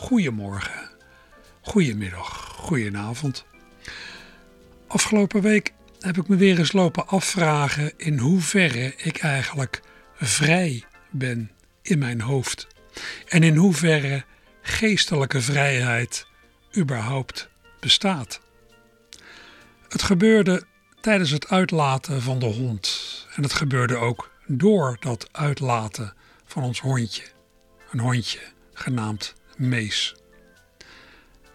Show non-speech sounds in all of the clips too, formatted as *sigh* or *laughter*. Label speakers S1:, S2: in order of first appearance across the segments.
S1: Goedemorgen, goedemiddag, goedenavond. Afgelopen week heb ik me weer eens lopen afvragen in hoeverre ik eigenlijk vrij ben in mijn hoofd. En in hoeverre geestelijke vrijheid überhaupt bestaat. Het gebeurde tijdens het uitlaten van de hond. En het gebeurde ook door dat uitlaten van ons hondje. Een hondje genaamd Mees.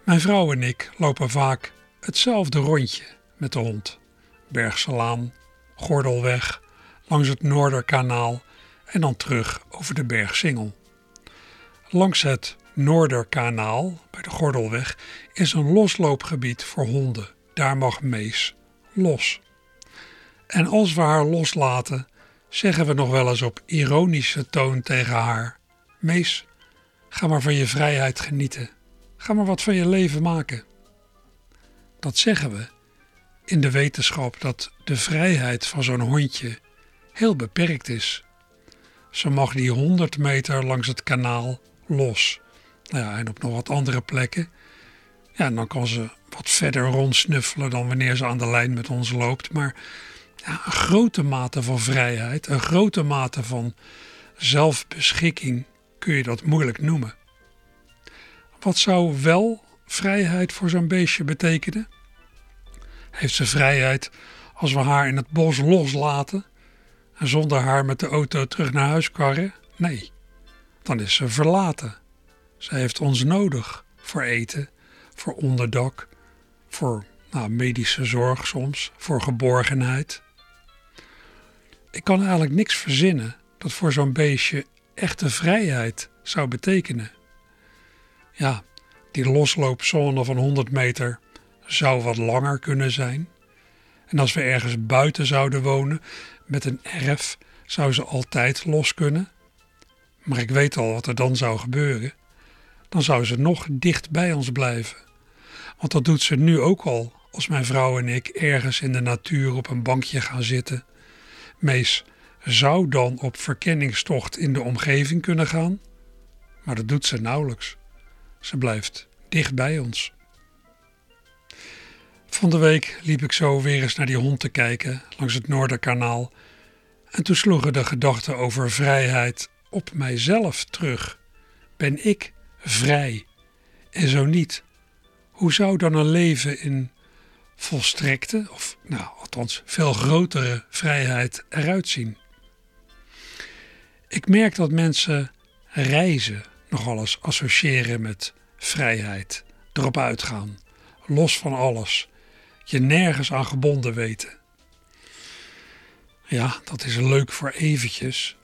S1: Mijn vrouw en ik lopen vaak hetzelfde rondje met de hond. Bergselaan, Gordelweg, langs het Noorderkanaal en dan terug over de Bergsingel. Langs het Noorderkanaal, bij de Gordelweg, is een losloopgebied voor honden. Daar mag Mees los. En als we haar loslaten, zeggen we nog wel eens op ironische toon tegen haar: Mees, ga maar van je vrijheid genieten. Ga maar wat van je leven maken. Dat zeggen we in de wetenschap dat de vrijheid van zo'n hondje heel beperkt is. Ze mag die 100 meter langs het kanaal los. Nou ja, en op nog wat andere plekken. Ja, en dan kan ze wat verder rondsnuffelen dan wanneer ze aan de lijn met ons loopt. Maar ja, een grote mate van vrijheid, een grote mate van zelfbeschikking kun je dat moeilijk noemen. Wat zou wel vrijheid voor zo'n beestje betekenen? Heeft ze vrijheid als we haar in het bos loslaten en zonder haar met de auto terug naar huis karren? Nee, dan is ze verlaten. Ze heeft ons nodig voor eten, voor onderdak, voor nou, medische zorg soms, voor geborgenheid. Ik kan eigenlijk niks verzinnen dat voor zo'n beestje echte vrijheid zou betekenen. Ja, die losloopzone van 100 meter zou wat langer kunnen zijn. En als we ergens buiten zouden wonen met een erf, zou ze altijd los kunnen. Maar ik weet al wat er dan zou gebeuren. Dan zou ze nog dicht bij ons blijven. Want dat doet ze nu ook al als mijn vrouw en ik ergens in de natuur op een bankje gaan zitten. Mees zou dan op verkenningstocht in de omgeving kunnen gaan, maar dat doet ze nauwelijks. Ze blijft dicht bij ons. Van de week liep ik zo weer eens naar die hond te kijken langs het Noorderkanaal. En toen sloegen de gedachten over vrijheid op mijzelf terug. Ben ik vrij? En zo niet, hoe zou dan een leven in volstrekte, of nou althans veel grotere vrijheid eruit zien? Ik merk dat mensen reizen nogal eens associëren met vrijheid, erop uitgaan, los van alles, je nergens aan gebonden weten. Ja, dat is leuk voor eventjes,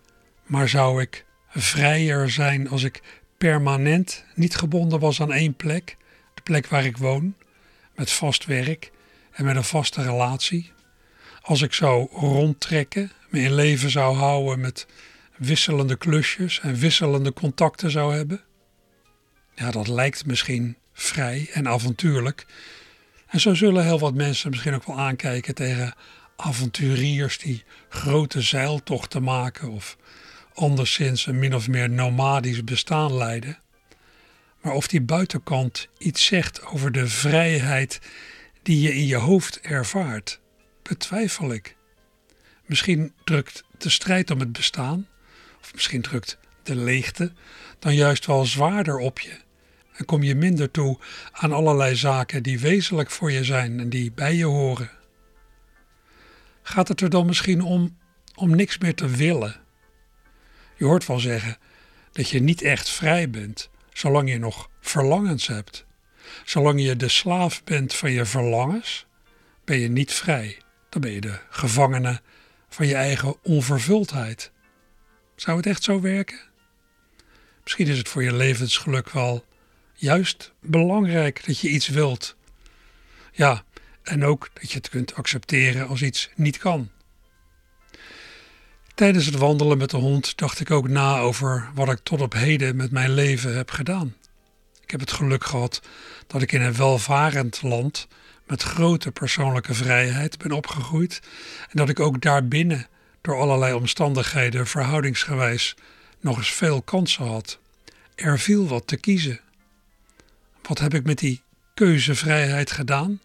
S1: maar zou ik vrijer zijn als ik permanent niet gebonden was aan één plek, de plek waar ik woon, met vast werk en met een vaste relatie? Als ik zou rondtrekken, me in leven zou houden met wisselende klusjes en wisselende contacten zou hebben? Ja, dat lijkt misschien vrij en avontuurlijk. En zo zullen heel wat mensen misschien ook wel aankijken tegen avonturiers die grote zeiltochten maken of anderszins een min of meer nomadisch bestaan leiden. Maar of die buitenkant iets zegt over de vrijheid die je in je hoofd ervaart, betwijfel ik. Misschien drukt de strijd om het bestaan, misschien drukt de leegte, dan juist wel zwaarder op je. En kom je minder toe aan allerlei zaken die wezenlijk voor je zijn en die bij je horen. Gaat het er dan misschien om om niks meer te willen? Je hoort wel zeggen dat je niet echt vrij bent zolang je nog verlangens hebt. Zolang je de slaaf bent van je verlangens, ben je niet vrij. Dan ben je de gevangene van je eigen onvervuldheid. Zou het echt zo werken? Misschien is het voor je levensgeluk wel juist belangrijk dat je iets wilt. Ja, en ook dat je het kunt accepteren als iets niet kan. Tijdens het wandelen met de hond dacht ik ook na over wat ik tot op heden met mijn leven heb gedaan. Ik heb het geluk gehad dat ik in een welvarend land met grote persoonlijke vrijheid ben opgegroeid en dat ik ook daarbinnen door allerlei omstandigheden verhoudingsgewijs nog eens veel kansen had. Er viel wat te kiezen. Wat heb ik met die keuzevrijheid gedaan?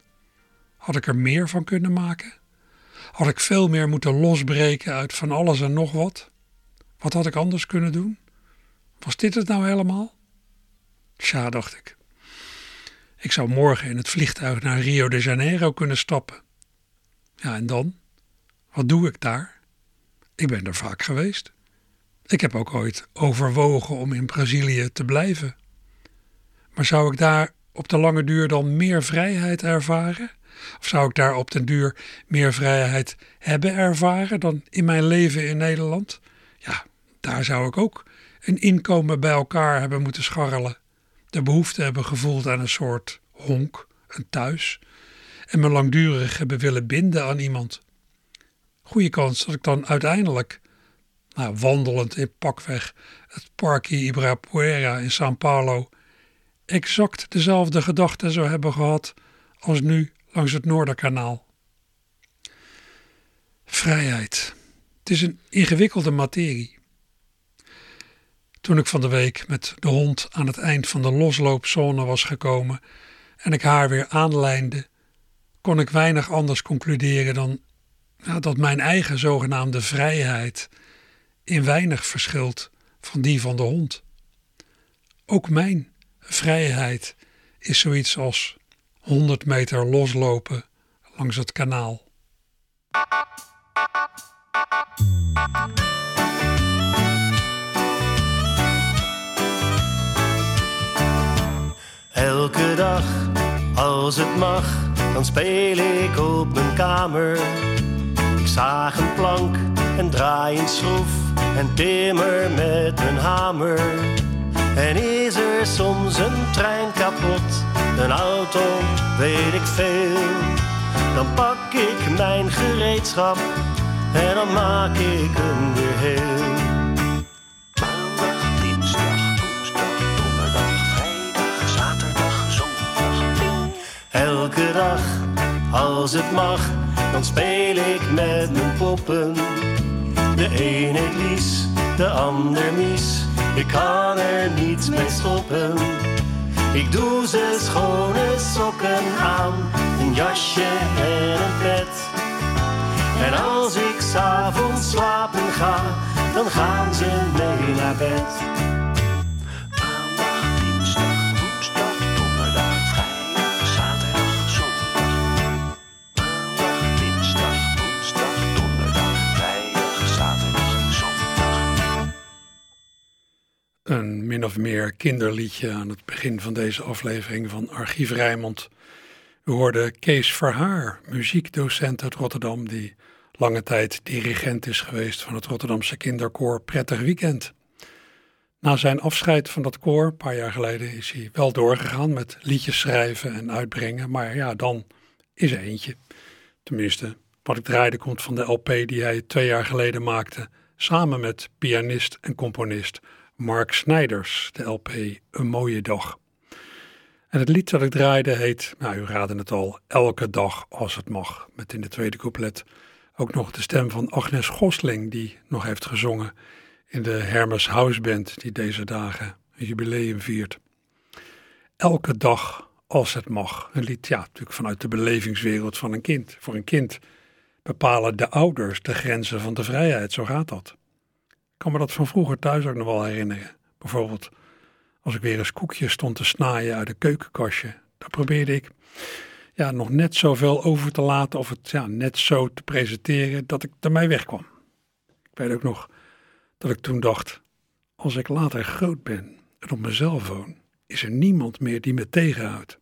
S1: Had ik er meer van kunnen maken? Had ik veel meer moeten losbreken uit van alles en nog wat? Wat had ik anders kunnen doen? Was dit het nou helemaal? Tja, dacht ik. Ik zou morgen in het vliegtuig naar Rio de Janeiro kunnen stappen. Ja, en dan? Wat doe ik daar? Ik ben er vaak geweest. Ik heb ook ooit overwogen om in Brazilië te blijven. Maar zou ik daar op de lange duur dan meer vrijheid ervaren? Of zou ik daar op den duur meer vrijheid hebben ervaren dan in mijn leven in Nederland? Ja, daar zou ik ook een inkomen bij elkaar hebben moeten scharrelen. De behoefte hebben gevoeld aan een soort honk, een thuis. En me langdurig hebben willen binden aan iemand. Goede kans dat ik dan uiteindelijk, nou, wandelend in pakweg het Parque Ibirapuera in São Paulo, exact dezelfde gedachten zou hebben gehad als nu langs het Noorderkanaal. Vrijheid. Het is een ingewikkelde materie. Toen ik van de week met de hond aan het eind van de losloopzone was gekomen en ik haar weer aanlijnde, kon ik weinig anders concluderen dan ja, dat mijn eigen zogenaamde vrijheid in weinig verschilt van die van de hond. Ook mijn vrijheid is zoiets als 100 meter loslopen langs het kanaal.
S2: Elke dag, als het mag, dan speel ik op mijn kamer. Een plank en draai een schroef en timmer met een hamer. En is er soms een trein kapot, een auto, weet ik veel. Dan pak ik mijn gereedschap en dan maak ik hem weer heel.
S3: Maandag, dinsdag, woensdag, donderdag, vrijdag, zaterdag, zondag.
S2: Elke dag, als het mag, dan speel ik met mijn poppen. De ene lies, de ander mies. Ik kan er niets mee stoppen. Ik doe ze schone sokken aan, een jasje en een pet. En als ik s'avonds slapen ga, dan gaan ze mee naar bed.
S1: Of meer kinderliedje aan het begin van deze aflevering van Archief Rijmond. We hoorden Kees Verhaar, muziekdocent uit Rotterdam, die lange tijd dirigent is geweest van het Rotterdamse kinderkoor Prettig Weekend. Na zijn afscheid van dat koor, een paar jaar geleden, is hij wel doorgegaan met liedjes schrijven en uitbrengen. Maar ja, dan is er eentje. Tenminste, wat ik draaide komt van de LP die hij twee jaar geleden maakte, samen met pianist en componist Mark Snijders, de LP Een Mooie Dag. En het lied dat ik draaide heet, nou u raadde het al, Elke Dag Als Het Mag, met in de tweede couplet ook nog de stem van Agnes Gosling, die nog heeft gezongen in de Hermes House Band, die deze dagen een jubileum viert. Elke dag als het mag. Een lied, ja, natuurlijk vanuit de belevingswereld van een kind. Voor een kind bepalen de ouders de grenzen van de vrijheid, zo gaat dat. Kan me dat van vroeger thuis ook nog wel herinneren. Bijvoorbeeld als ik weer eens koekjes stond te snaaien uit een keukenkastje. Daar probeerde ik ja, nog net zoveel over te laten of het ja, net zo te presenteren dat ik ermee wegkwam. Ik weet ook nog dat ik toen dacht, als ik later groot ben en op mezelf woon, is er niemand meer die me tegenhoudt.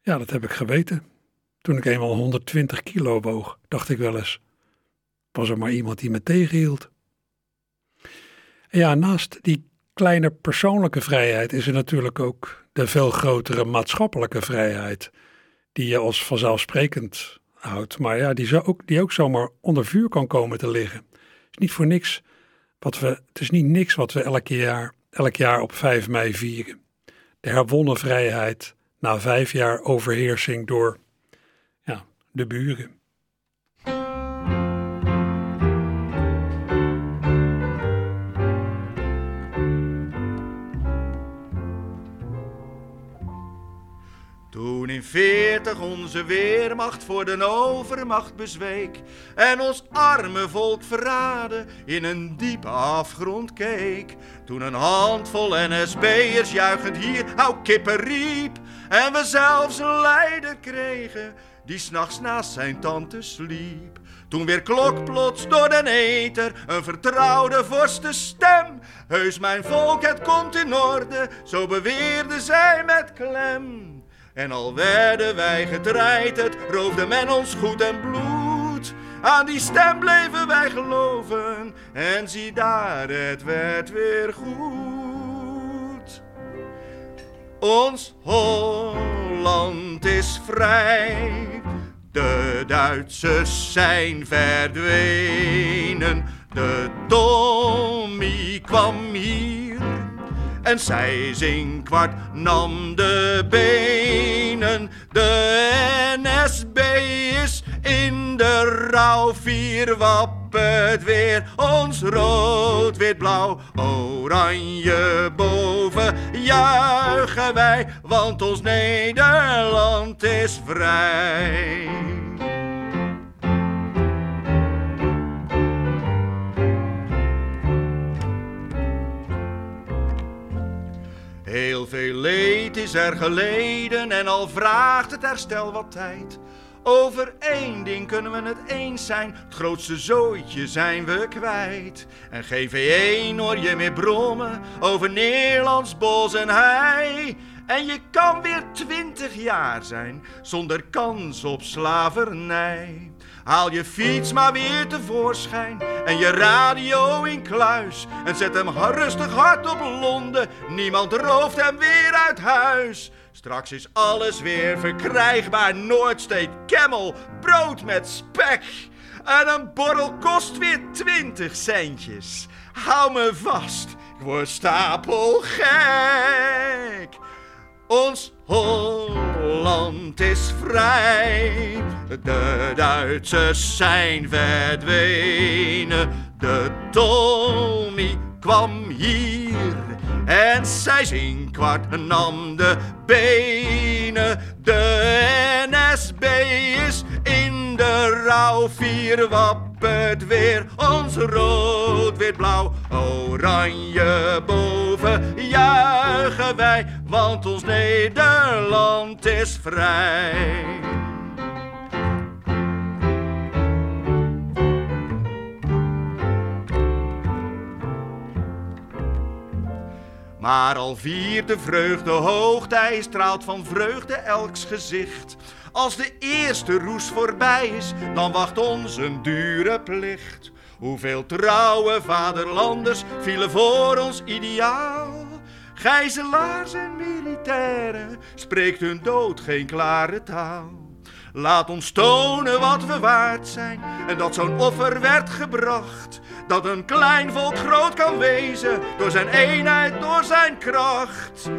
S1: Ja, dat heb ik geweten. Toen ik eenmaal 120 kilo woog, dacht ik wel eens, was er maar iemand die me tegenhield. Ja, naast die kleine persoonlijke vrijheid is er natuurlijk ook de veel grotere maatschappelijke vrijheid, die je als vanzelfsprekend houdt, maar ja, die, zo ook, die ook zomaar onder vuur kan komen te liggen. Het is niet voor niks wat we, het is niet niks wat we elk jaar, elk jaar op 5 mei vieren. De herwonnen vrijheid na vijf jaar overheersing door ja, de buren.
S4: Toen in veertig onze weermacht voor de overmacht bezweek en ons arme volk verraden in een diepe afgrond keek. Toen een handvol NSB'ers juichend hier hou kippen riep en we zelfs een leider kregen die s'nachts naast zijn tante sliep. Toen weer klok plots door den eter een vertrouwde vorste stem. Heus mijn volk, het komt in orde, zo beweerde zij met klem. En al werden wij getreiterd, roofde men ons goed en bloed. Aan die stem bleven wij geloven en zie daar, het werd weer goed. Ons Holland is vrij, de Duitsers zijn verdwenen. De Tommy kwam hier en zij kwart nam de benen. De NSB is in de rouw, vier wappet weer. Ons rood, wit, blauw, oranje boven juichen wij, want ons Nederland is vrij. Heel veel leed is er geleden en al vraagt het herstel wat tijd. Over één ding kunnen we het eens zijn, het grootste zooitje zijn we kwijt. En geen V1 hoor je meer brommen over Nederlands bos en hei. En je kan weer twintig jaar zijn zonder kans op slavernij. Haal je fiets maar weer tevoorschijn en je radio in kluis. En zet hem rustig hard op Londen, niemand rooft hem weer uit huis. Straks is alles weer verkrijgbaar, Noordsteed, Camel, brood met spek. En een borrel kost weer twintig centjes. Hou me vast, ik word stapelgek. Ons Holland is vrij. De Duitsers zijn verdwenen. De Tommy kwam hier. En zij zinkwart nam de benen. De NSB is in de rouw. Vier wappert weer ons rood, wit, blauw, oranje boven. Juichen wij, want ons Nederland is vrij. Maar al viert de vreugde hoogtij straalt van vreugde elks gezicht. Als de eerste roes voorbij is, dan wacht ons een dure plicht. Hoeveel trouwe vaderlanders vielen voor ons ideaal. Gijzelaars en militairen spreekt hun dood geen klare taal. Laat ons tonen wat we waard zijn en dat zo'n offer werd gebracht. Dat een klein volk groot kan wezen door zijn eenheid, door zijn kracht.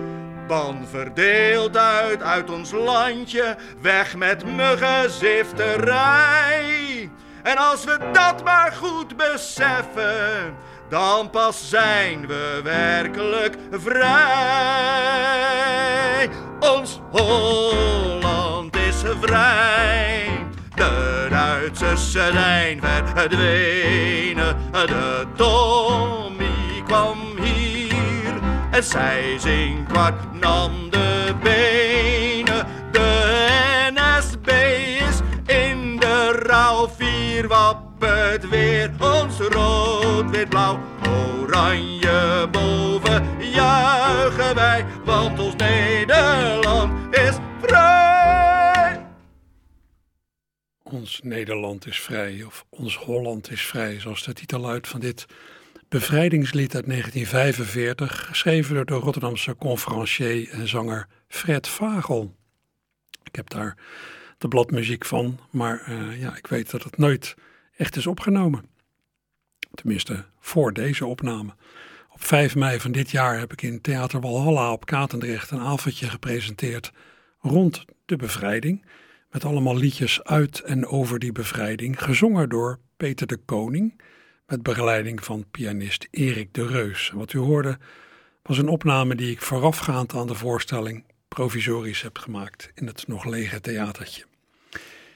S4: Ban verdeeld uit, uit ons landje, weg met muggenzifterij. En als we dat maar goed beseffen, dan pas zijn we werkelijk vrij. Ons Holland is vrij. De Duitsers zijn verdwenen. De Tommy kwam. En zij kwart nam de benen. De NSB is in de rouw. Vier wappet weer ons rood, wit, blauw, oranje boven. Juichen wij, want ons Nederland is vrij.
S1: Ons Nederland is vrij, of Ons Holland is vrij, zoals de titel luidt van dit bevrijdingslied uit 1945, geschreven door de Rotterdamse conferencier en zanger Fred Vagel. Ik heb daar de bladmuziek van, maar eh, ja, ik weet dat het nooit echt is opgenomen. Tenminste, voor deze opname. Op 5 mei van dit jaar heb ik in Theater Walhalla op Katendrecht een avondje gepresenteerd rond de bevrijding. Met allemaal liedjes uit en over die bevrijding, gezongen door Peter de Koning. Met begeleiding van pianist Erik de Reus. Wat u hoorde was een opname die ik voorafgaand aan de voorstelling provisorisch heb gemaakt in het nog lege theatertje.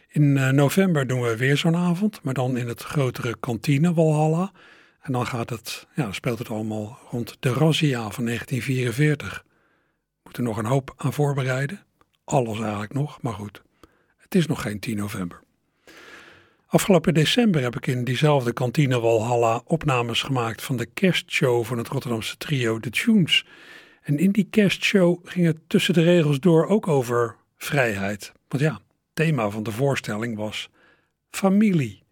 S1: In eh, november doen we weer zo'n avond, maar dan in het grotere kantine Walhalla. En dan gaat het, ja, speelt het allemaal rond de Razzia van 1944. Moet er nog een hoop aan voorbereiden. Alles eigenlijk nog, maar goed. Het is nog geen 10 november. Afgelopen december heb ik in diezelfde kantine Walhalla opnames gemaakt van de kerstshow van het Rotterdamse trio The Tunes. En in die kerstshow ging het tussen de regels door ook over vrijheid. Want ja, het thema van de voorstelling was familie.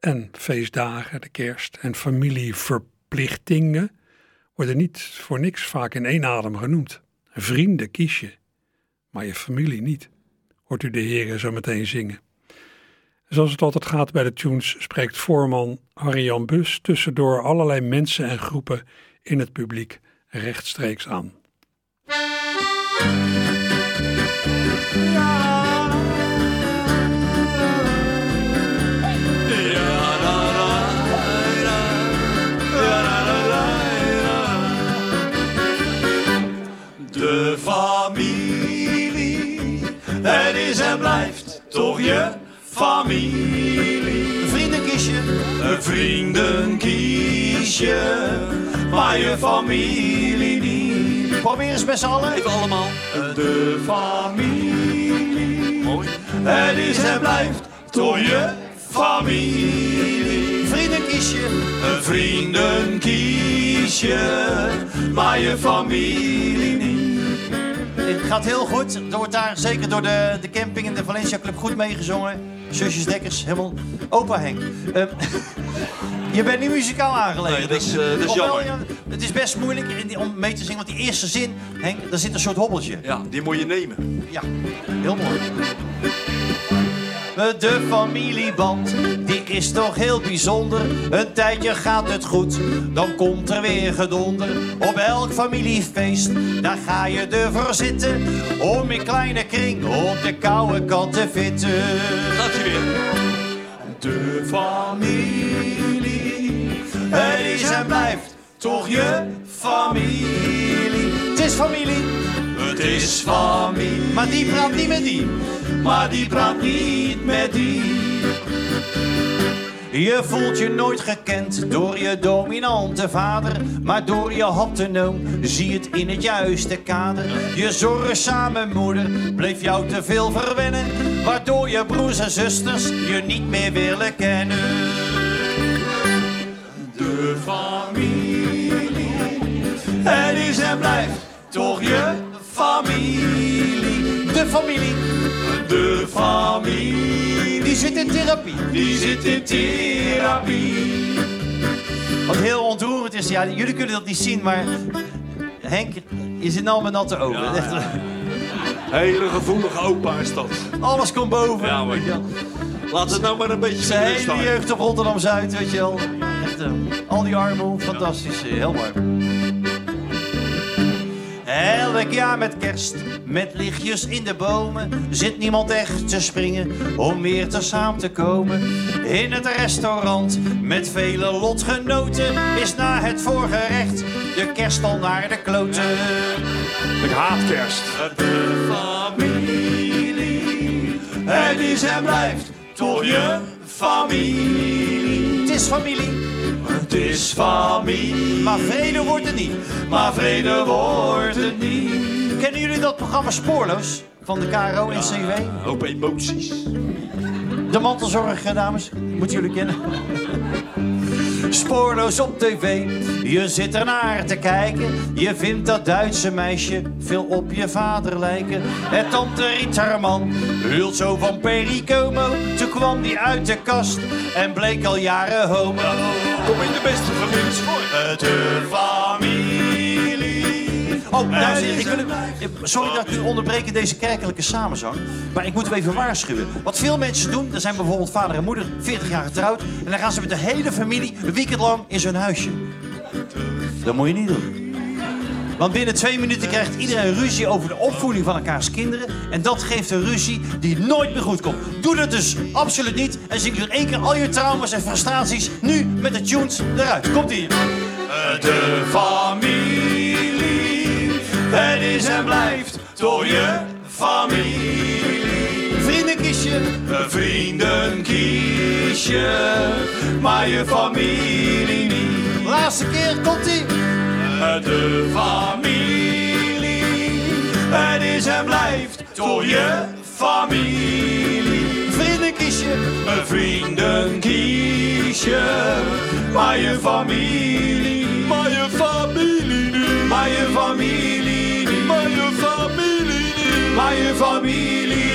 S1: En feestdagen, de kerst en familieverplichtingen worden niet voor niks vaak in één adem genoemd. Vrienden kies je, maar je familie niet. Hoort u de heren zo meteen zingen. Zoals het altijd gaat bij de tunes spreekt voorman Harry-Jan Bus tussendoor allerlei mensen en groepen in het publiek rechtstreeks aan.
S5: De familie, het is en blijft toch je familie.
S6: Vriendenkiesje.
S5: Een vrienden kies je, maar je familie niet.
S6: Probeer eens met z'n allen.
S5: Even allemaal. De familie, mooi. Het is en blijft toch je familie.
S6: Vriendenkiesje.
S5: Een vrienden kies je, maar je familie niet.
S6: Het gaat heel goed. Er wordt daar zeker door de, de camping en de Valencia Club goed meegezongen. Zusjes Dekkers, helemaal opa Henk. Ehm, *laughs* je bent niet muzikaal aangelegd.
S5: Nee, dat is, eh, dat is jammer.
S6: ja, het is best moeilijk om mee te zingen, want die eerste zin, Henk, daar zit een soort hobbeltje.
S5: Ja, die moet je nemen.
S6: Ja, heel mooi. De familieband, die is toch heel bijzonder. Een tijdje gaat het goed, dan komt er weer gedonder. Op elk familiefeest, daar ga je ervoor zitten. Om in kleine kring op de koude kant te vitten.
S5: Gaat hij weer. De familie, het is en blijft toch je familie.
S6: Het is familie,
S5: is familie,
S6: maar die praat niet met die.
S5: maar die praat niet met die.
S6: Je voelt je nooit gekend door je dominante vader, maar door je haptonoom zie het in het juiste kader. Je zorgzame moeder bleef jou te veel verwennen, waardoor je broers en zusters je niet meer willen kennen.
S5: De familie, het is en blijft toch je familie.
S6: De familie, die zit in therapie.
S5: die zit in therapie.
S6: Wat heel ontroerend is, ja, jullie kunnen dat niet zien, maar Henk, je zit nou met natte ogen.
S5: Hele gevoelige opa is dat.
S6: Alles komt boven.
S5: Ja, maar-. Laat het nou maar een beetje
S6: Zijn hele jeugd op Rotterdam-Zuid, weet je wel. Echt, eh, al die armen, fantastisch, eh, heel mooi. Elk jaar met kerst, met lichtjes in de bomen, zit niemand echt te springen om weer te samen te komen. In het restaurant, met vele lotgenoten, is na het voorgerecht de kerst al naar de kloten.
S5: Ik haat kerst. De familie, het is en blijft toch je familie.
S6: Het is familie,
S5: is familie,
S6: maar vrede wordt het niet.
S5: maar vrede wordt het niet.
S6: Kennen jullie dat programma Spoorloos van de KRO en CW?
S5: Een hoop emoties.
S6: De mantelzorg, eh, dames, moeten jullie kennen. Spoorloos op tv. Je zit ernaar te kijken, je vindt dat Duitse meisje veel op je vader lijken. En tante Ritterman hult zo van Pericomo. Toen kwam die uit de kast en bleek al jaren homo.
S5: Kom in de beste families voor.
S6: De familie. Oh, dames en heren, sorry dat ik u onderbreek in deze kerkelijke samenzang. Maar ik moet u even waarschuwen. Wat veel mensen doen, er zijn bijvoorbeeld vader en moeder 40 jaar getrouwd. En dan gaan ze met de hele familie een weekend lang in zo'n huisje. Dat moet je niet doen. Want binnen twee minuten krijgt iedereen ruzie over de opvoeding van elkaars kinderen. En dat geeft een ruzie die nooit meer goed komt. Doe dat dus absoluut niet. En zie er één keer al je trauma's en frustraties nu met de tunes eruit. Komt ie.
S5: De familie. Het is en blijft door je familie.
S6: Vriendenkiesje.
S5: Een vrienden kies je, maar je familie niet.
S6: Laatste keer komt ie.
S5: De familie. Het is en blijft door je familie.
S6: Vriendenkiesje.
S5: Een vrienden kies je, maar je familie. Maar je familie. Maar je familie Maar je familie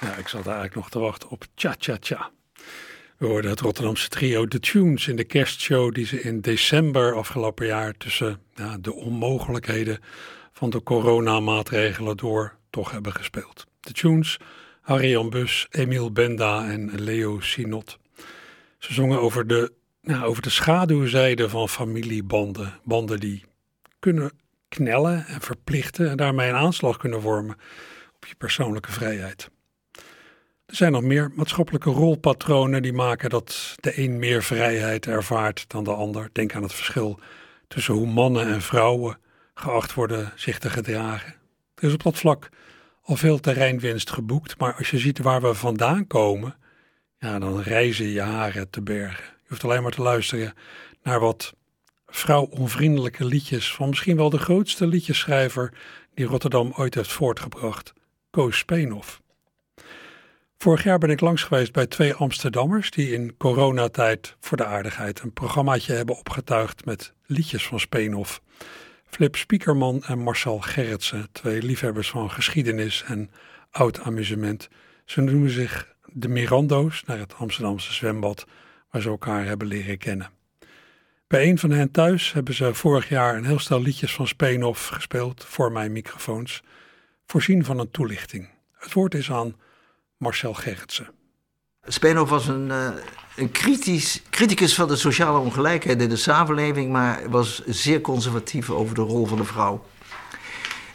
S1: Ja, ik zat eigenlijk nog te wachten op Cha Cha Cha. We hoorden het Rotterdamse trio The Tunes in de kerstshow die ze in december afgelopen jaar tussen ja, de onmogelijkheden van de coronamaatregelen door toch hebben gespeeld. The Tunes, Harry Bus, Emiel Benda en Leo Sinot. Ze zongen over de, nou, over de schaduwzijde van familiebanden. Banden die kunnen knellen en verplichten en daarmee een aanslag kunnen vormen op je persoonlijke vrijheid. Er zijn nog meer maatschappelijke rolpatronen die maken dat de een meer vrijheid ervaart dan de ander. Denk aan het verschil tussen hoe mannen en vrouwen geacht worden zich te gedragen. Er is op dat vlak al veel terreinwinst geboekt, maar als je ziet waar we vandaan komen, ja, dan reizen je haren te bergen. Je hoeft alleen maar te luisteren naar wat vrouwonvriendelijke liedjes van misschien wel de grootste liedjeschrijver die Rotterdam ooit heeft voortgebracht, Koos Speenhoff. Vorig jaar ben ik langs geweest bij twee Amsterdammers die in coronatijd voor de aardigheid een programmaatje hebben opgetuigd met liedjes van Speenhoff. Flip Spiekerman en Marcel Gerritsen, twee liefhebbers van geschiedenis en oud amusement. Ze noemen zich de Mirando's naar het Amsterdamse zwembad waar ze elkaar hebben leren kennen. Bij een van hen thuis hebben ze vorig jaar een heel stel liedjes van Speenhoff gespeeld voor mijn microfoons, voorzien van een toelichting. Het woord is aan Marcel Gerritsen.
S7: Speenhoff was een, uh, een kritisch, criticus van de sociale ongelijkheid in de samenleving, maar was zeer conservatief over de rol van de vrouw.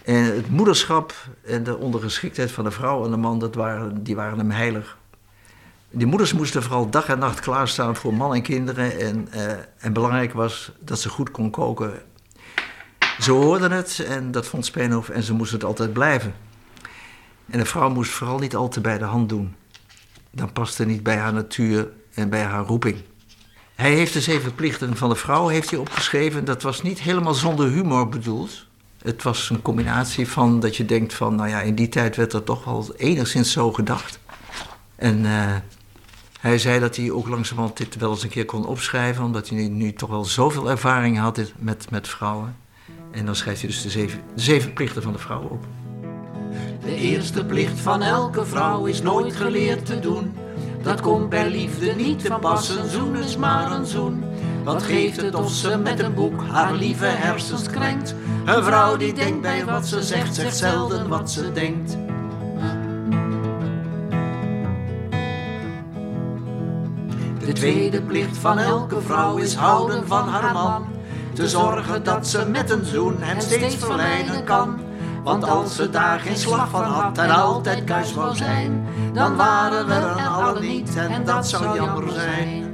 S7: En het moederschap en de ondergeschiktheid van de vrouw en de man, dat waren, die waren hem heilig. Die moeders moesten vooral dag en nacht klaarstaan voor man en kinderen. En, uh, en belangrijk was dat ze goed kon koken. Ze hoorden het en dat vond Speenhoff en ze moesten het altijd blijven. En de vrouw moest vooral niet al te bij de hand doen. Dan paste niet bij haar natuur en bij haar roeping. Hij heeft de zeven plichten van de vrouw heeft hij opgeschreven. Dat was niet helemaal zonder humor bedoeld. Het was een combinatie van dat je denkt van... nou ja, in die tijd werd er toch wel enigszins zo gedacht. En uh, hij zei dat hij ook langzamerhand dit wel eens een keer kon opschrijven... omdat hij nu, nu toch wel zoveel ervaring had met, met vrouwen. En dan schrijft hij dus de zeven, de zeven plichten van de vrouw op.
S8: De eerste plicht van elke vrouw is nooit geleerd te doen. Dat komt bij liefde niet te pas, een zoen is maar een zoen. Wat geeft het of ze met een boek haar lieve hersens krenkt? Een vrouw die denkt bij wat ze zegt, zegt zelden wat ze denkt. De tweede plicht van elke vrouw is houden van haar man. Te zorgen dat ze met een zoen hem steeds verleiden kan. Want als ze daar geen slag van had en altijd kuis wou zijn, dan waren we er allen niet en dat zou jammer zijn.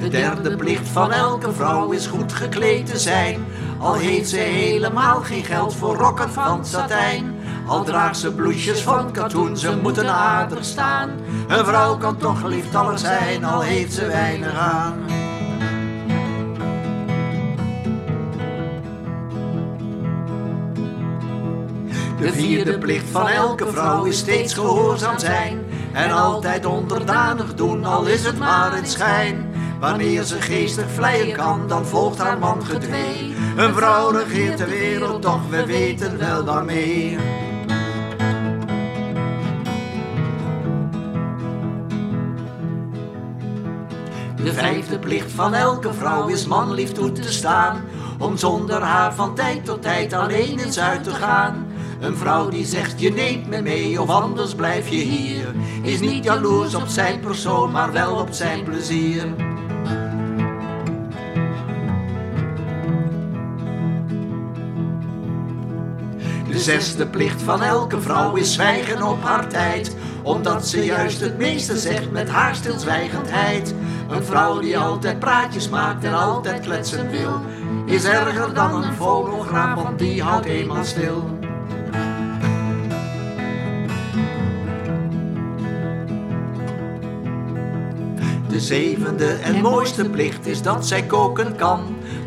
S8: De derde plicht van elke vrouw is goed gekleed te zijn, al heeft ze helemaal geen geld voor rokken van satijn. Al draagt ze bloesjes van katoen, ze moeten aardig staan. Een vrouw kan toch lieftallig zijn, al heeft ze weinig aan. De vierde plicht van elke vrouw is steeds gehoorzaam zijn. En altijd onderdanig doen, al is het maar in schijn. Wanneer ze geestig vleien kan, dan volgt haar man gedwee. Een vrouw regeert de wereld, toch we weten wel waarmee. De vijfde plicht van elke vrouw is manlief toe te staan. Om zonder haar van tijd tot tijd alleen eens uit te gaan. Een vrouw die zegt je neemt me mee of anders blijf je hier. Is niet jaloers op zijn persoon, maar wel op zijn plezier. De zesde plicht van elke vrouw is zwijgen op haar tijd. Omdat ze juist het meeste zegt met haar stilzwijgendheid. Een vrouw die altijd praatjes maakt en altijd kletsen wil. Is erger dan een fonograaf, want die houdt eenmaal stil. De zevende en mooiste plicht is dat zij koken kan.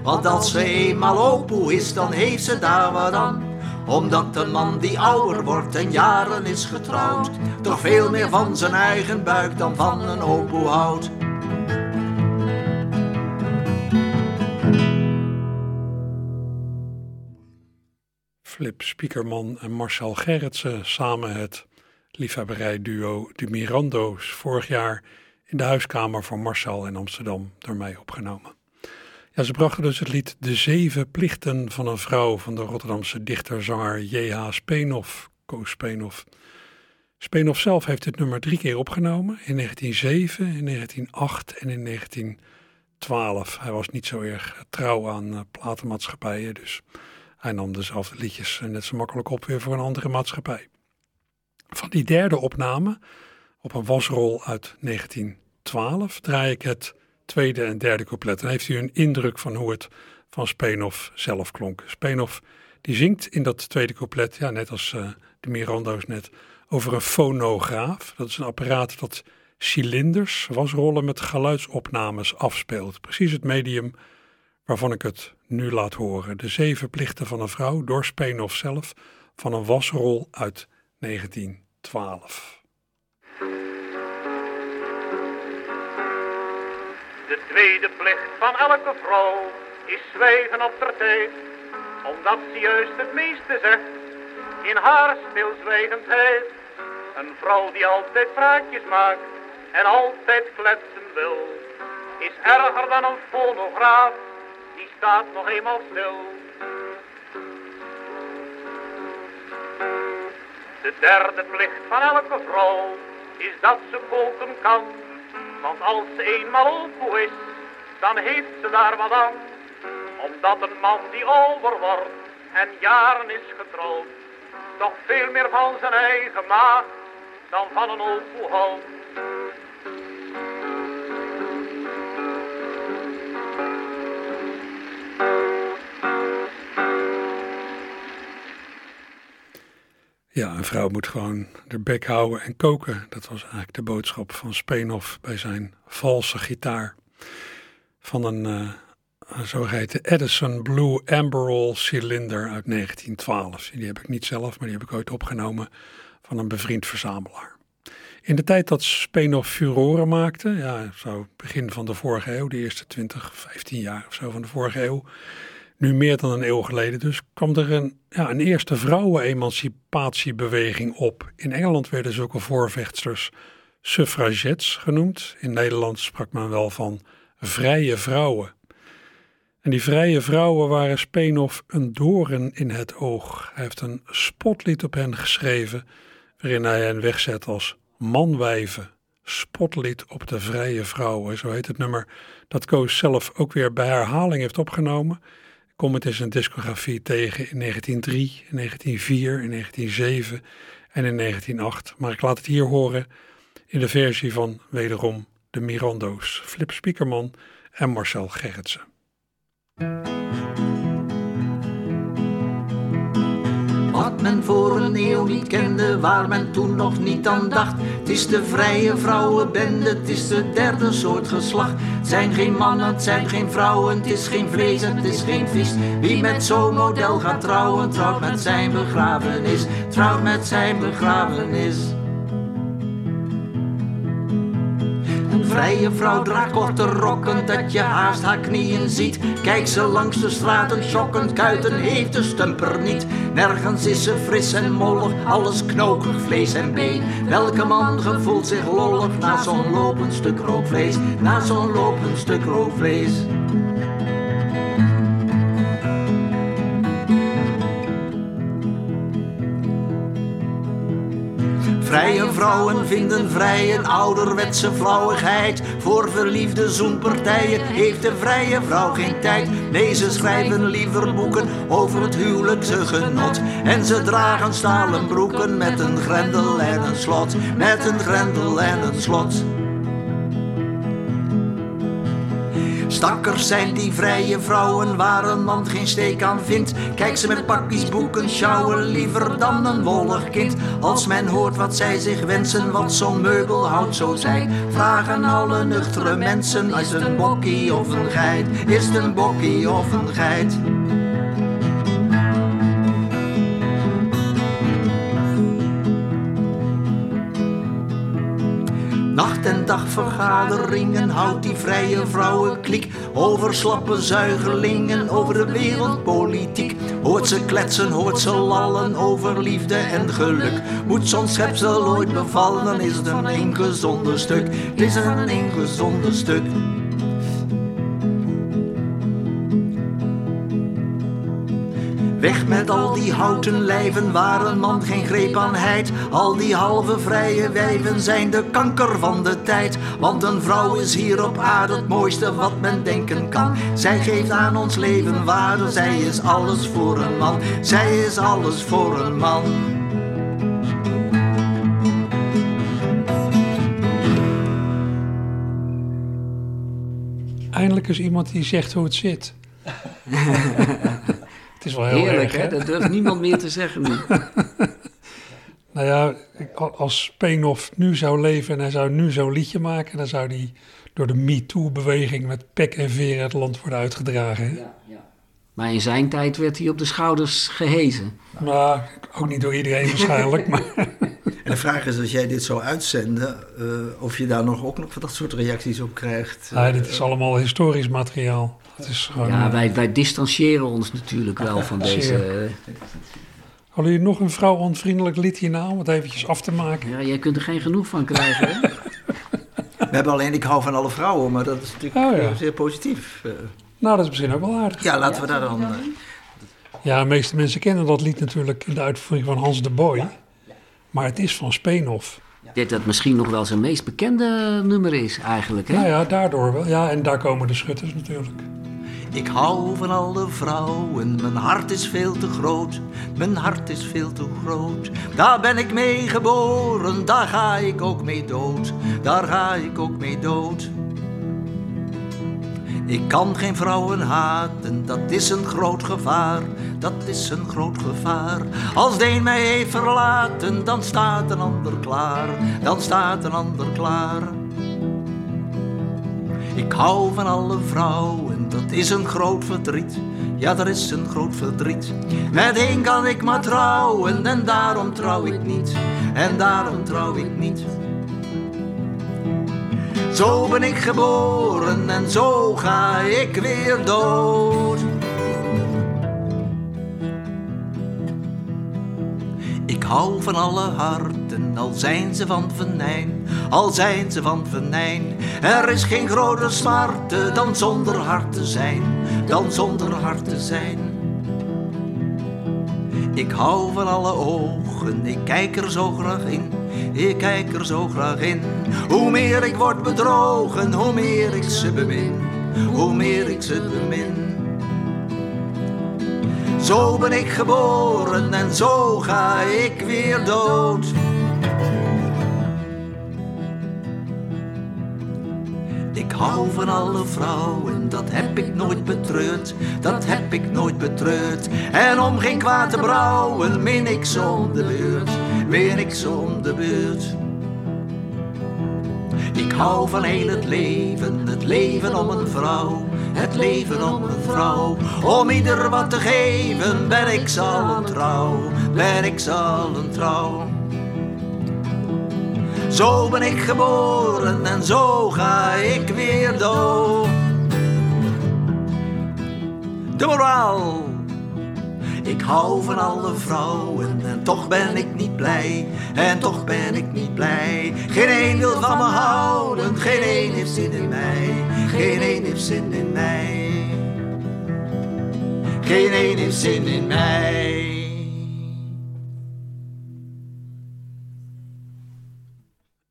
S8: Want als ze eenmaal opoe is, dan heeft ze daar wat aan. Omdat een man die ouder wordt en jaren is getrouwd, toch veel meer van zijn eigen buik dan van een opoe houdt.
S1: Flip Spiekerman en Marcel Gerritsen samen het liefhebberijduo De Mirando's vorig jaar in de huiskamer van Marcel in Amsterdam door mij opgenomen. Ja, ze brachten dus het lied De Zeven Plichten van een Vrouw van de Rotterdamse dichter-zanger J.H. Speenhoff, Koos Speenhoff. Speenhoff zelf heeft dit nummer drie keer opgenomen, in 1907, in 1908 en in 1912. Hij was niet zo erg trouw aan uh, platenmaatschappijen, dus hij nam dezelfde liedjes net zo makkelijk op weer voor een andere maatschappij. Van die derde opname, op een wasrol uit 1912, draai ik het tweede en derde couplet. Dan heeft u een indruk van hoe het van Speenhoff zelf klonk. Speenhoff die zingt in dat tweede couplet, ja, net als uh, de Mirando's net, over een fonograaf. Dat is een apparaat dat cilinders, wasrollen met geluidsopnames afspeelt. Precies het medium waarvan ik het nu laat horen. De zeven plichten van een vrouw door Speenhoff zelf van een wasrol uit 1912.
S9: De tweede plicht van elke vrouw is zwijgen op ter tijd, omdat ze juist het meeste zegt in haar stilzwijgendheid. Een vrouw die altijd praatjes maakt en altijd kletsen wil, is erger dan een fonograaf, die staat nog eenmaal stil. De derde plicht van elke vrouw is dat ze koken kan. Want als ze eenmaal opoe is, dan heeft ze daar wat aan. Omdat een man die ouder wordt en jaren is getrouwd, toch veel meer van zijn eigen maag dan van een opoe houdt.
S1: Ja, een vrouw moet gewoon de bek houden en koken. Dat was eigenlijk de boodschap van Speenhoff bij zijn valse gitaar. Van een uh, zogeheten Edison Blue Amberol cilinder uit 1912. Die heb ik niet zelf, maar die heb ik ooit opgenomen van een bevriend verzamelaar. In de tijd dat Speenhoff furoren maakte, ja, zo begin van de vorige eeuw, de eerste 20, 15 jaar of zo van de vorige eeuw, nu meer dan een eeuw geleden dus, kwam er een, ja, een eerste vrouwenemancipatiebeweging op. In Engeland werden zulke voorvechtsters suffragettes genoemd. In Nederland sprak men wel van vrije vrouwen. En die vrije vrouwen waren Speenhoff een doorn in het oog. Hij heeft een spotlied op hen geschreven, waarin hij hen wegzet als manwijven. Spotlied op de vrije vrouwen, zo heet het nummer dat Koos zelf ook weer bij herhaling heeft opgenomen kom het in zijn discografie tegen in 1903, in 1904, in 1907 en in 1908. Maar ik laat het hier horen in de versie van wederom de Mirando's, Flip Spiekerman en Marcel Gerritsen.
S8: Men voor een eeuw niet kende, waar men toen nog niet aan dacht. Het is de vrije vrouwenbende, het is de derde soort geslacht. Het zijn geen mannen, het zijn geen vrouwen, het is geen vlees, het is geen vis. Wie met zo'n model gaat trouwen, trouwt met zijn begrafenis, trouwt met zijn begrafenis. Vrije vrouw draagt korte rokken, dat je haast haar knieën ziet. Kijk ze langs de straten, schokkend, kuiten heeft de stumper niet. Nergens is ze fris en mollig, alles knokig, vlees en been. Welke man gevoelt zich lollig na zo'n lopend stuk rookvlees, na zo'n lopend stuk rookvlees. Vrije vrouwen vinden vrij een ouderwetse flauwigheid. Voor verliefde zoenpartijen heeft de vrije vrouw geen tijd. Nee, ze schrijven liever boeken over het huwelijkse genot. En ze dragen stalen broeken met een grendel en een slot. Met een grendel en een slot. Stakkers zijn die vrije vrouwen waar een man geen steek aan vindt. Kijk ze met pakjes boeken sjouwen liever dan een wollig kind. Als men hoort wat zij zich wensen, wat zo'n meubel houdt zo zij. Vragen alle nuchtere mensen, is een bokkie of een geit? Is het een bokkie of een geit? Nacht en dag vergaderingen houdt die vrije vrouwenkliek over slappe zuigelingen, over de wereldpolitiek. Hoort ze kletsen, hoort ze lallen over liefde en geluk. Moet zo'n schepsel ooit bevallen, is het een ingezonde stuk. Het is een ingezonde stuk. Weg met al die houten lijven waar een man geen greep aan heit. Al die halve vrije wijven zijn de kanker van de tijd. Want een vrouw is hier op aarde het mooiste wat men denken kan. Zij geeft aan ons leven waarde, zij is alles voor een man. Zij is alles voor een man.
S1: Eindelijk is iemand die zegt hoe het zit. *laughs* het is wel heel
S10: Heerlijk,
S1: erg,
S10: hè? Dat durft niemand meer te zeggen nu. *laughs*
S1: Nou ja, als Speenhoff nu zou leven en hij zou nu zo'n liedje maken, dan zou hij door de MeToo-beweging met pek en veren het land worden uitgedragen. Hè?
S10: Maar in zijn tijd werd hij op de schouders gehezen.
S1: Nou, ook niet door iedereen waarschijnlijk, *laughs* maar
S7: En de vraag is, als jij dit zou uitzenden, eh, of je daar nog ook nog dat soort reacties op krijgt.
S1: nee, dit is allemaal historisch materiaal. Het is gewoon,
S10: Ja,
S1: eh,
S10: wij, wij distancieren ons natuurlijk wel *laughs* van deze... Eh,
S1: Hadden jullie nog een vrouwonvriendelijk lied hierna om het eventjes af te maken?
S10: ja, jij kunt er geen genoeg van krijgen, hè? *laughs*
S7: We hebben alleen Ik hou van alle vrouwen, maar dat is natuurlijk
S1: Oh, ja.
S7: eh, zeer positief. Eh,
S1: Nou, dat is misschien ook wel aardig.
S7: ja, laten we daar dan... eh,
S1: Ja, de meeste mensen kennen dat lied natuurlijk in de uitvoering van Hans de Boy. Maar het is van Speenhoff.
S10: Dit dat misschien nog wel zijn meest bekende nummer is eigenlijk, hè?
S1: Nou ja, daardoor wel. Ja, en daar komen de schutters natuurlijk.
S8: Ik hou van alle vrouwen, mijn hart is veel te groot, mijn hart is veel te groot. Daar ben ik mee geboren, daar ga ik ook mee dood, daar ga ik ook mee dood. Ik kan geen vrouwen haten, dat is een groot gevaar, dat is een groot gevaar. Als de een mij heeft verlaten, dan staat een ander klaar, dan staat een ander klaar. Ik hou van alle vrouwen, dat is een groot verdriet. Ja, dat is een groot verdriet. Met één kan ik maar trouwen en daarom trouw ik niet. En daarom trouw ik niet. Zo ben ik geboren en zo ga ik weer dood. Ik hou van alle harten, al zijn ze van venijn, al zijn ze van venijn. Er is geen groter smarte dan zonder hart te zijn, dan zonder hart te zijn. Ik hou van alle ogen, ik kijk er zo graag in, ik kijk er zo graag in. Hoe meer ik word bedrogen, hoe meer ik ze bemin, hoe meer ik ze bemin. Zo ben ik geboren en zo ga ik weer dood. Ik hou van alle vrouwen, dat heb ik nooit betreurd, dat heb ik nooit betreurd. En om geen kwaad te brouwen, min ik zo om de beurt, weer ik zo om de beurt. Ik hou van heel het leven, het leven om een vrouw, het leven om een vrouw. Om ieder wat te geven, ben ik zal trouw, ben ik zal een trouw. Zo ben ik geboren en zo ga ik weer dood. De moraal. Ik hou van alle vrouwen en toch ben ik niet blij. En toch ben ik niet blij. Geen een wil van me houden, geen een heeft zin in mij. Geen een heeft zin in mij. Geen een heeft zin in mij.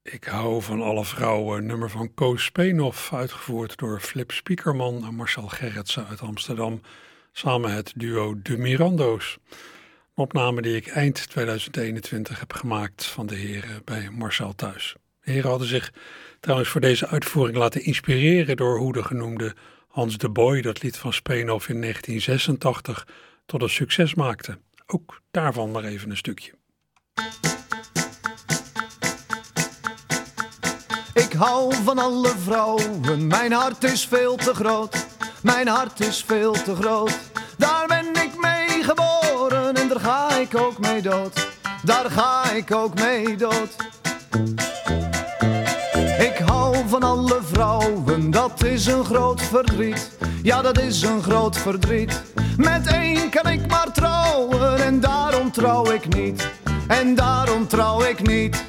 S1: Ik hou van alle vrouwen, nummer van Koos Speenhoff, uitgevoerd door Flip Spiekerman en Marcel Gerritsen uit Amsterdam, samen het duo De Mirando's. Een opname die ik eind 2021 heb gemaakt van de heren bij Marcel thuis. De heren hadden zich trouwens voor deze uitvoering laten inspireren door hoe de genoemde Hans de Boy dat lied van Speenhoff in 1986 tot een succes maakte. Ook daarvan maar even een stukje.
S11: Ik hou van alle vrouwen, mijn hart is veel te groot. Mijn hart is veel te groot. Daar ben ik mee geboren en daar ga ik ook mee dood. Daar ga ik ook mee dood. Ik hou van alle vrouwen, dat is een groot verdriet. Ja, dat is een groot verdriet. Met één kan ik maar trouwen en daarom trouw ik niet. En daarom trouw ik niet.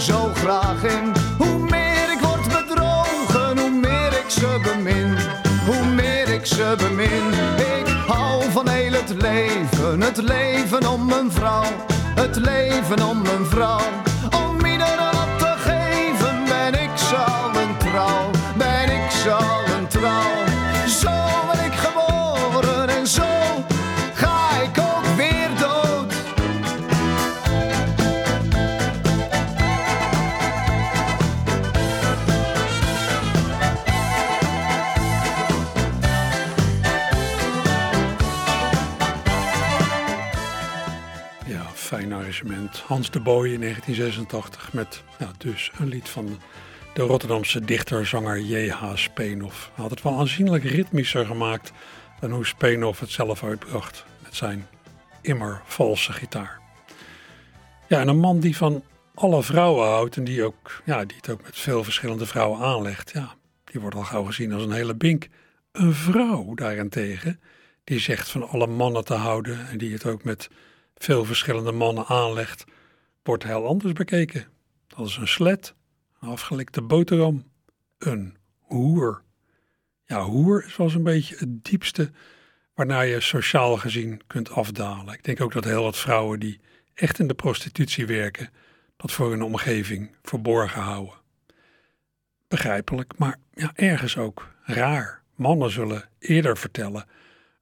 S11: Zo graag in. Hoe meer ik word bedrogen, hoe meer ik ze bemin. Hoe meer ik ze bemin. Ik hou van heel het leven, het leven om een vrouw. Het leven om een vrouw.
S1: De Boy in 1986 met ja, dus een lied van de Rotterdamse dichter-zanger J.H. Speenhoff. Hij had het wel aanzienlijk ritmischer gemaakt dan hoe Speenhoff het zelf uitbracht met zijn immer valse gitaar. Ja, en een man die van alle vrouwen houdt en die, ook, ja, die het ook met veel verschillende vrouwen aanlegt, ja, die wordt al gauw gezien als een hele bink. Een vrouw daarentegen, die zegt van alle mannen te houden en die het ook met veel verschillende mannen aanlegt, wordt heel anders bekeken. Dat is een slet, een afgelikte boterham, een hoer. Ja, hoer is wel eens een beetje het diepste waarnaar je sociaal gezien kunt afdalen. Ik denk ook dat heel wat vrouwen die echt in de prostitutie werken, dat voor hun omgeving verborgen houden. Begrijpelijk, maar ja, ergens ook raar. Mannen zullen eerder vertellen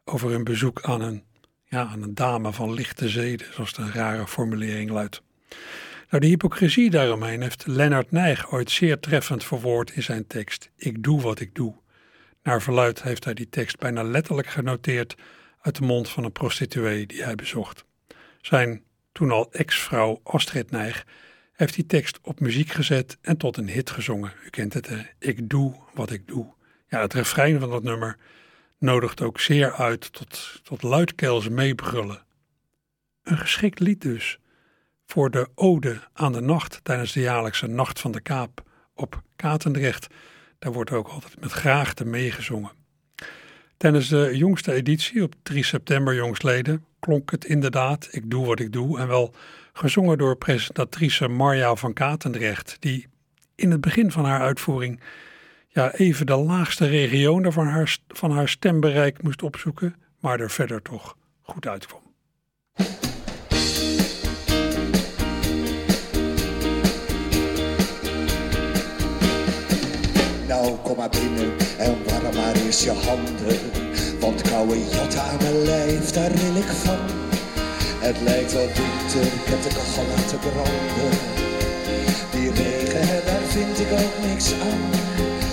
S1: over hun bezoek aan een, ja, aan een dame van lichte zeden, zoals de rare formulering luidt. Nou, de hypocrisie daaromheen heeft Lennart Nijg ooit zeer treffend verwoord in zijn tekst Ik doe wat ik doe. Naar verluid heeft hij die tekst bijna letterlijk genoteerd uit de mond van een prostituee die hij bezocht. Zijn toen al ex-vrouw Astrid Nijg heeft die tekst op muziek gezet en tot een hit gezongen. U kent het, hè? Ik doe wat ik doe. Ja, het refrein van dat nummer nodigt ook zeer uit tot, tot luidkeels meebrullen. Een geschikt lied dus voor de ode aan de nacht tijdens de jaarlijkse Nacht van de Kaap op Katendrecht. Daar wordt ook altijd met graagte meegezongen. Tijdens de jongste editie op 3 september jongstleden klonk het inderdaad Ik doe wat ik doe en wel gezongen door presentatrice Marja van Katendrecht die in het begin van haar uitvoering ja, even de laagste regionen van haar, van haar stembereik moest opzoeken, maar er verder toch goed uitkwam.
S12: Kom maar binnen en warm maar eens je handen. Want koude jat aan mijn lijf, daar ril ik van. Het lijkt wel winter, ik heb de kachel laten branden. Die regen, daar vind ik ook niks aan.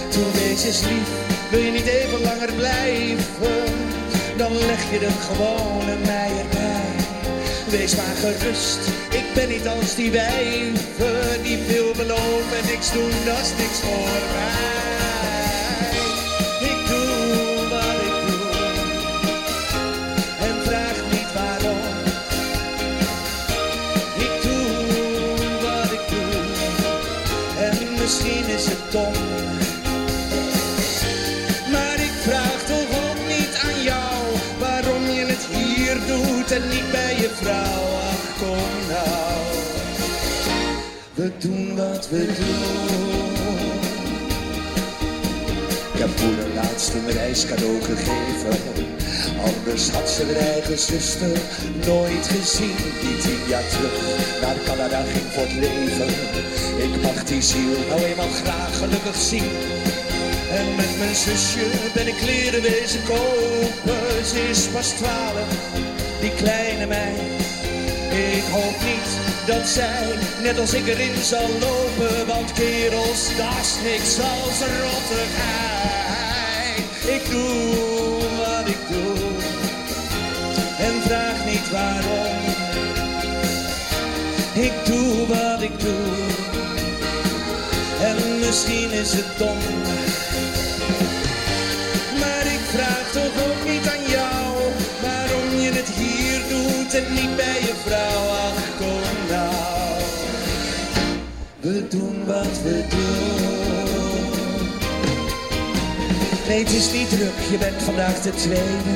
S12: Toen wees eens lief, wil je niet even langer blijven? Dan leg je er gewoon een mij erbij. Wees maar gerust, ik ben niet als die wijven Die veel beloven en niks doen, dat is niks voor mij we doen. Ik heb moeder laatst een reiscadeau gegeven. Anders had ze haar eigen zuster nooit gezien. Die tien jaar terug naar Canada ging voor het leven. Ik mag die ziel nou eenmaal graag gelukkig zien. En met mijn zusje ben ik kleren wezen kopen. Ze is pas twaalf, die kleine meid. Ik hoop niet dat zij, net als ik erin zal lopen. Want kerels, dat is niks als rottigheid. Ik doe wat ik doe en vraag niet waarom. Ik doe wat ik doe en misschien is het dom. Maar ik vraag toch ook niet aan jou waarom je het hier doet en niet bij je vrouw. Ach, We doen wat we doen. Nee, het is niet druk, je bent vandaag de tweede.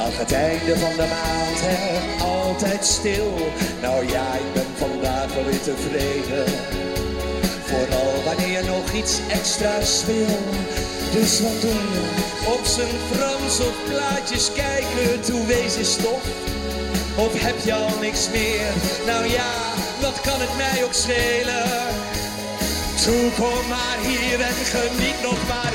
S12: Aan het einde van de maand, hè, altijd stil. Nou ja, ik ben vandaag wel weer tevreden. Vooral wanneer je nog iets extra's wil. Dus wat doen we? Op zijn Frans of plaatjes kijken, toe wees eens toch. Of heb je al niks meer? Nou ja, wat kan het mij ook schelen? Toe kom maar hier en geniet nog maar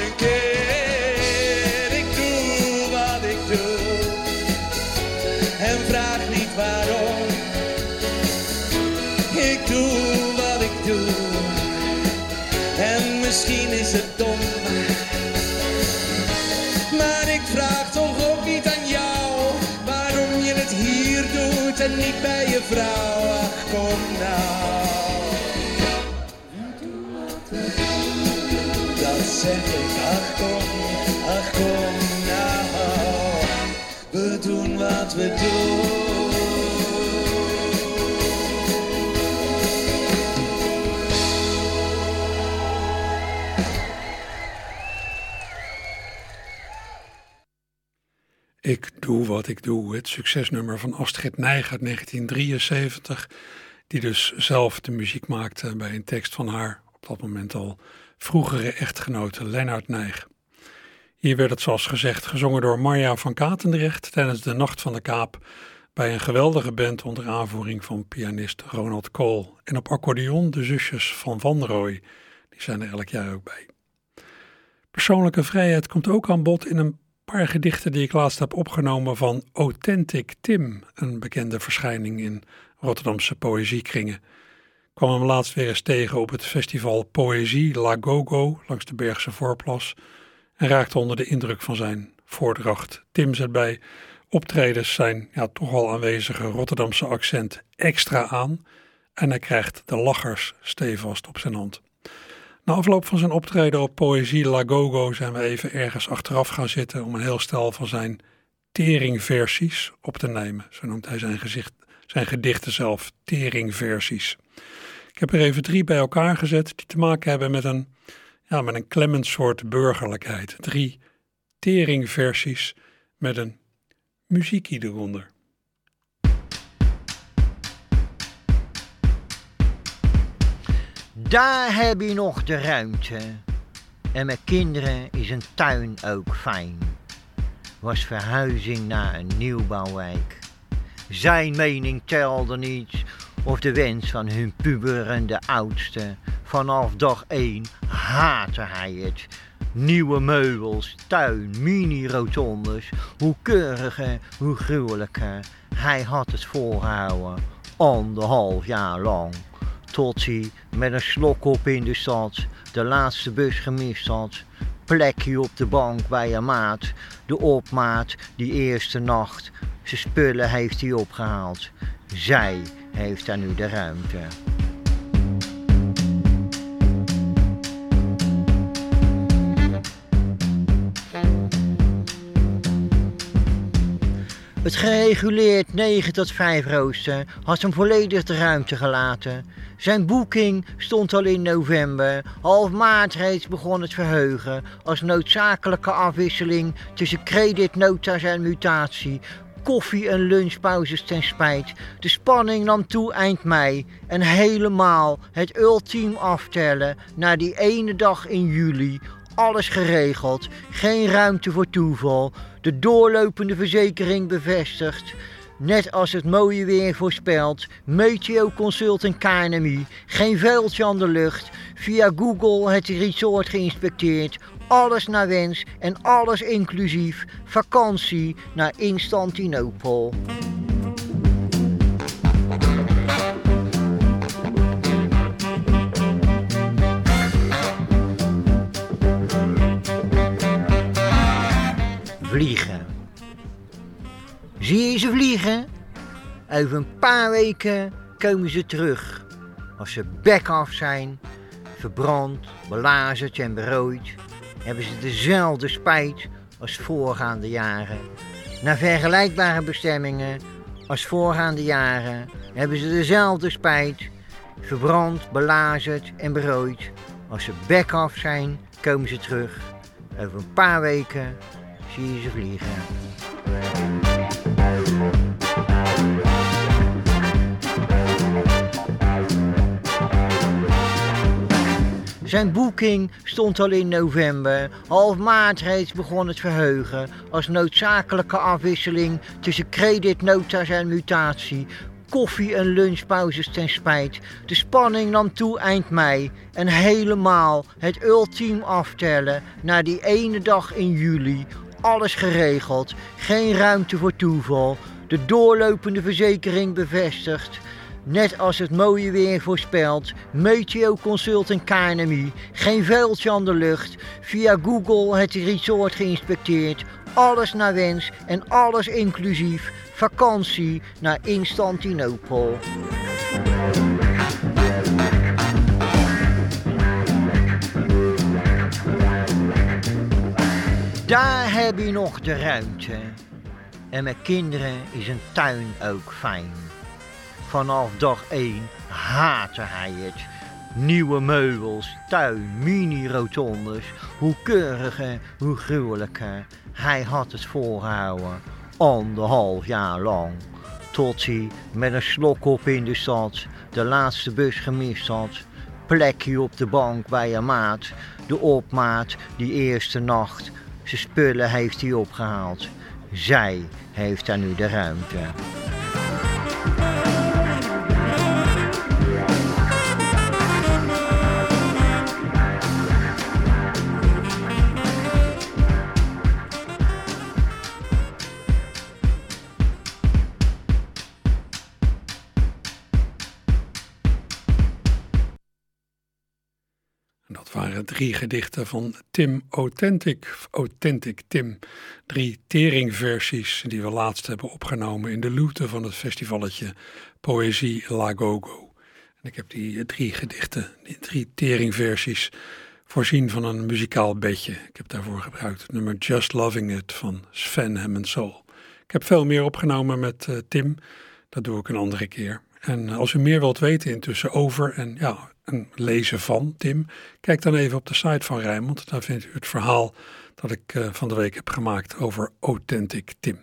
S12: wat we doen.
S1: Ik doe wat ik doe, het succesnummer van Astrid Nijg uit 1973, die dus zelf de muziek maakte bij een tekst van haar, op dat moment al vroegere echtgenote Lennart Nijg. Hier werd het zoals gezegd gezongen door Marja van Katendrecht tijdens de Nacht van de Kaap bij een geweldige band onder aanvoering van pianist Ronald Kool en op accordeon de zusjes van Van Rooij, die zijn er elk jaar ook bij. Persoonlijke vrijheid komt ook aan bod in een paar gedichten die ik laatst heb opgenomen van Authentic Tim, een bekende verschijning in Rotterdamse poëziekringen. Ik kwam hem laatst weer eens tegen op het festival Poëzie La Gogo langs de Bergse Voorplas en raakte onder de indruk van zijn voordracht. Tim zet bij optredens zijn ja, toch al aanwezige Rotterdamse accent extra aan en hij krijgt de lachers stevast op zijn hand. Na afloop van zijn optreden op Poëzie La Gogo zijn we even ergens achteraf gaan zitten om een heel stel van zijn teringversies op te nemen. Zo noemt hij zijn, gezicht, zijn gedichten zelf, teringversies. Ik heb er even drie bij elkaar gezet die te maken hebben met een, ja, met een klemmend soort burgerlijkheid. Drie teringversies met een muziekie eronder.
S13: Daar heb je nog de ruimte. En met kinderen is een tuin ook fijn. Was verhuizing naar een nieuwbouwwijk. Zijn mening telde niet, of de wens van hun puberende oudste. Vanaf dag één haatte hij het. Nieuwe meubels, tuin, mini-rotondes. Hoe keuriger, hoe gruwelijker. Hij had het volgehouden, anderhalf jaar lang. Tot hij met een slok op in de stad de laatste bus gemist had. Plekje op de bank bij een maat. De opmaat die eerste nacht. Zijn spullen heeft hij opgehaald. Zij heeft daar nu de ruimte. Het gereguleerd 9 tot 5 rooster had hem volledig de ruimte gelaten. Zijn boeking stond al in november. Half maart reeds begon het verheugen als noodzakelijke afwisseling tussen creditnota's en mutatie. Koffie- en lunchpauzes ten spijt. De spanning nam toe eind mei en helemaal het ultiem aftellen naar die ene dag in juli. Alles geregeld, geen ruimte voor toeval. De doorlopende verzekering bevestigd. Net als het mooie weer voorspelt, Meteo Consult en KNMI. Geen vuiltje aan de lucht. Via Google het resort geïnspecteerd. Alles naar wens en alles inclusief. Vakantie naar Instantinopel. Vliegen. Zie je ze vliegen? Over een paar weken komen ze terug. Als ze bek af zijn, verbrand, belazerd en berooid, hebben ze dezelfde spijt als voorgaande jaren. Naar vergelijkbare bestemmingen als voorgaande jaren hebben ze dezelfde spijt, verbrand, belazerd en berooid. Als ze bek af zijn, komen ze terug. Over een paar weken zie je ze vliegen. Zijn boeking stond al in november. Half maart reeds begon het verheugen als noodzakelijke afwisseling tussen creditnota's en mutatie. Koffie- en lunchpauzes ten spijt. De spanning nam toe eind mei en helemaal het ultiem aftellen naar die ene dag in juli. Alles geregeld, geen ruimte voor toeval. De doorlopende verzekering bevestigd. Net als het mooie weer voorspelt, Meteo Consult en KNMI. Geen vuiltje aan de lucht. Via Google het resort geïnspecteerd. Alles naar wens en alles inclusief. Vakantie naar Instantinopel. Daar heb je nog de ruimte. En met kinderen is een tuin ook fijn. Vanaf dag 1 haatte hij het. Nieuwe meubels, tuin, mini-rotondes. Hoe keuriger, hoe gruwelijker. Hij had het volgehouden. Anderhalf jaar lang. Tot hij met een slok op in de stad de laatste bus gemist had. Plekje op de bank bij een maat. De opmaat die eerste nacht. Zijn spullen heeft hij opgehaald. Zij heeft daar nu de ruimte.
S1: Drie gedichten van Tim Authentic, Authentic Tim. Drie teringversies die we laatst hebben opgenomen in de luwte van het festivalletje Poëzie Lagogo. En ik heb die drie gedichten, die drie teringversies, voorzien van een muzikaal bedje. Ik heb daarvoor gebruikt het nummer Just Loving It van Sven Hammond Soul. Ik heb veel meer opgenomen met uh, Tim, dat doe ik een andere keer. En als u meer wilt weten intussen over en ja, een lezen van Tim, kijk dan even op de site van Rijnmond. Daar vindt u het verhaal dat ik uh, van de week heb gemaakt over Authentic Tim.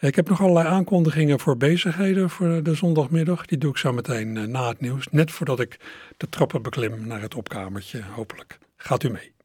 S1: Ik heb nog allerlei aankondigingen voor bezigheden voor de zondagmiddag. Die doe ik zo meteen uh, na het nieuws, net voordat ik de trappen beklim naar het opkamertje. Hopelijk gaat u mee.